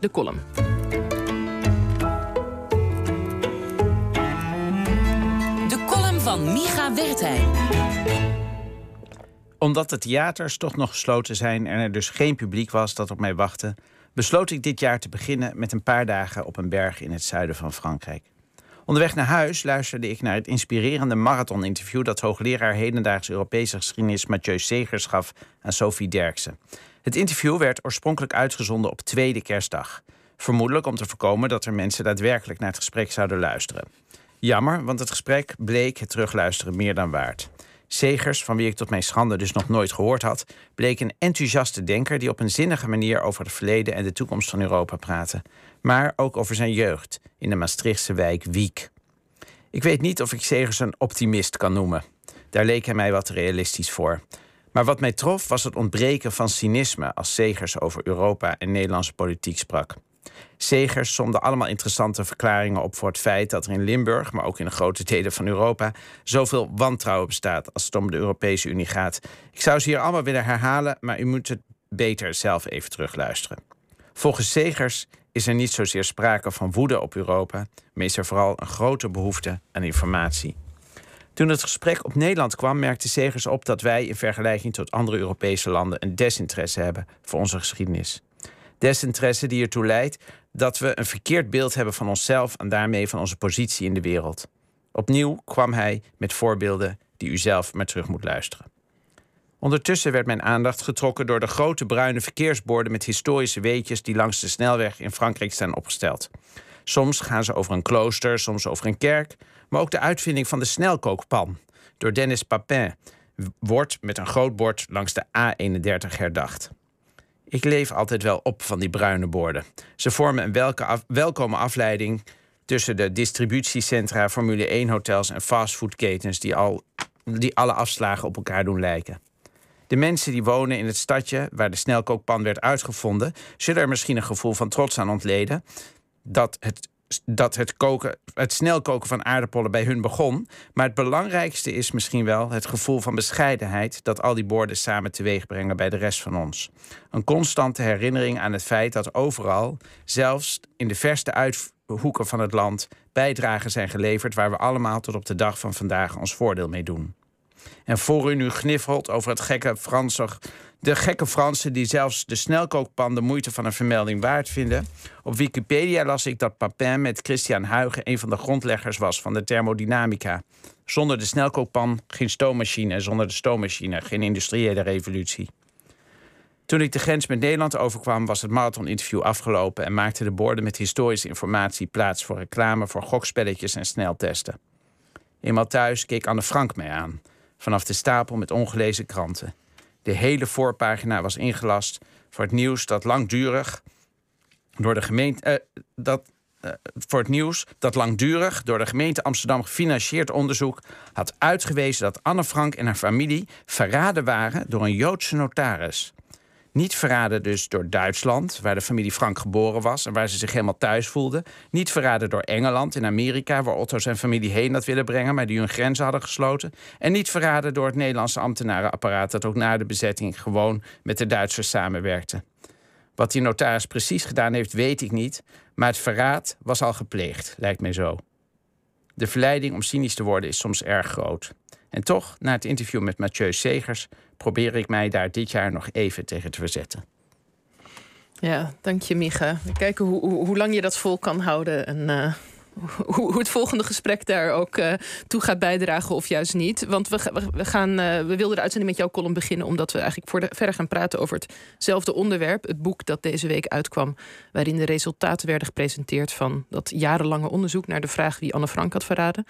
de column. De column van Micha Wertheim. Omdat de theaters toch nog gesloten zijn en er dus geen publiek was dat op mij wachtte, besloot ik dit jaar te beginnen met een paar dagen op een berg in het zuiden van Frankrijk. Onderweg naar huis luisterde ik naar het inspirerende marathoninterview dat hoogleraar hedendaagse Europese geschiedenis Mathieu Segers gaf aan Sophie Derksen. Het interview werd oorspronkelijk uitgezonden op tweede kerstdag. Vermoedelijk om te voorkomen dat er mensen daadwerkelijk naar het gesprek zouden luisteren. Jammer, want het gesprek bleek het terugluisteren meer dan waard. Segers, van wie ik tot mijn schande dus nog nooit gehoord had, bleek een enthousiaste denker die op een zinnige manier over het verleden en de toekomst van Europa praatte. Maar ook over zijn jeugd in de Maastrichtse wijk Wiek. Ik weet niet of ik Segers een optimist kan noemen. Daar leek hij mij wat realistisch voor. Maar wat mij trof was het ontbreken van cynisme als Segers over Europa en Nederlandse politiek sprak. Segers somde allemaal interessante verklaringen op voor het feit dat er in Limburg, maar ook in de grote delen van Europa, zoveel wantrouwen bestaat als het om de Europese Unie gaat. Ik zou ze hier allemaal willen herhalen, maar u moet het beter zelf even terugluisteren. Volgens Segers is er niet zozeer sprake van woede op Europa, maar is er vooral een grote behoefte aan informatie. Toen het gesprek op Nederland kwam, merkte Segers op dat wij in vergelijking tot andere Europese landen een desinteresse hebben voor onze geschiedenis. Desinteresse die ertoe leidt dat we een verkeerd beeld hebben van onszelf en daarmee van onze positie in de wereld. Opnieuw kwam hij met voorbeelden die u zelf maar terug moet luisteren. Ondertussen werd mijn aandacht getrokken door de grote bruine verkeersborden met historische weetjes die langs de snelweg in Frankrijk staan opgesteld. Soms gaan ze over een klooster, soms over een kerk, maar ook de uitvinding van de snelkookpan door Dennis Papin wordt met een groot bord langs de A31 herdacht. Ik leef altijd wel op van die bruine borden. Ze vormen een welke welkome afleiding tussen de distributiecentra, Formule 1-hotels en fastfoodketens die, al, die alle afslagen op elkaar doen lijken. De mensen die wonen in het stadje waar de snelkookpan werd uitgevonden, zullen er misschien een gevoel van trots aan ontleden dat het dat het, koken, het snel koken van aardappelen bij hun begon. Maar het belangrijkste is misschien wel het gevoel van bescheidenheid dat al die borden samen teweeg brengen bij de rest van ons. Een constante herinnering aan het feit dat overal, zelfs in de verste uithoeken van het land, bijdragen zijn geleverd waar we allemaal tot op de dag van vandaag ons voordeel mee doen. En voor u nu gniffelt over het gekke Franse de gekke Fransen die zelfs de snelkookpan de moeite van een vermelding waard vinden. Op Wikipedia las ik dat Papin met Christian Huygens een van de grondleggers was van de thermodynamica. Zonder de snelkookpan geen stoommachine zonder de stoommachine geen industriële revolutie. Toen ik de grens met Nederland overkwam, was het marathoninterview afgelopen en maakten de borden met historische informatie plaats voor reclame voor gokspelletjes en sneltesten. Eenmaal thuis keek Anne Frank mij aan, vanaf de stapel met ongelezen kranten. De hele voorpagina was ingelast voor het nieuws dat langdurig door de gemeente. Eh, dat, uh, voor het nieuws dat langdurig door de gemeente Amsterdam gefinancierd onderzoek had uitgewezen dat Anne Frank en haar familie verraden waren door een Joodse notaris. Niet verraden dus door Duitsland, waar de familie Frank geboren was en waar ze zich helemaal thuis voelden. Niet verraden door Engeland en Amerika, waar Otto zijn familie heen had willen brengen, maar die hun grenzen hadden gesloten. En niet verraden door het Nederlandse ambtenarenapparaat, dat ook na de bezetting gewoon met de Duitsers samenwerkte. Wat die notaris precies gedaan heeft, weet ik niet, maar het verraad was al gepleegd, lijkt mij zo. De verleiding om cynisch te worden is soms erg groot. En toch, na het interview met Mathieu Segers, probeer ik mij daar dit jaar nog even tegen te verzetten. Ja, dank je, Micha. Kijken hoe, hoe, lang je dat vol kan houden. En uh, hoe, het volgende gesprek daar ook uh, toe gaat bijdragen of juist niet. Want we, we, gaan, uh, we wilden de uitzending met jouw column beginnen... omdat we eigenlijk verder gaan praten over hetzelfde onderwerp. Het boek dat deze week uitkwam... waarin de resultaten werden gepresenteerd van dat jarenlange onderzoek... naar de vraag wie Anne Frank had verraden.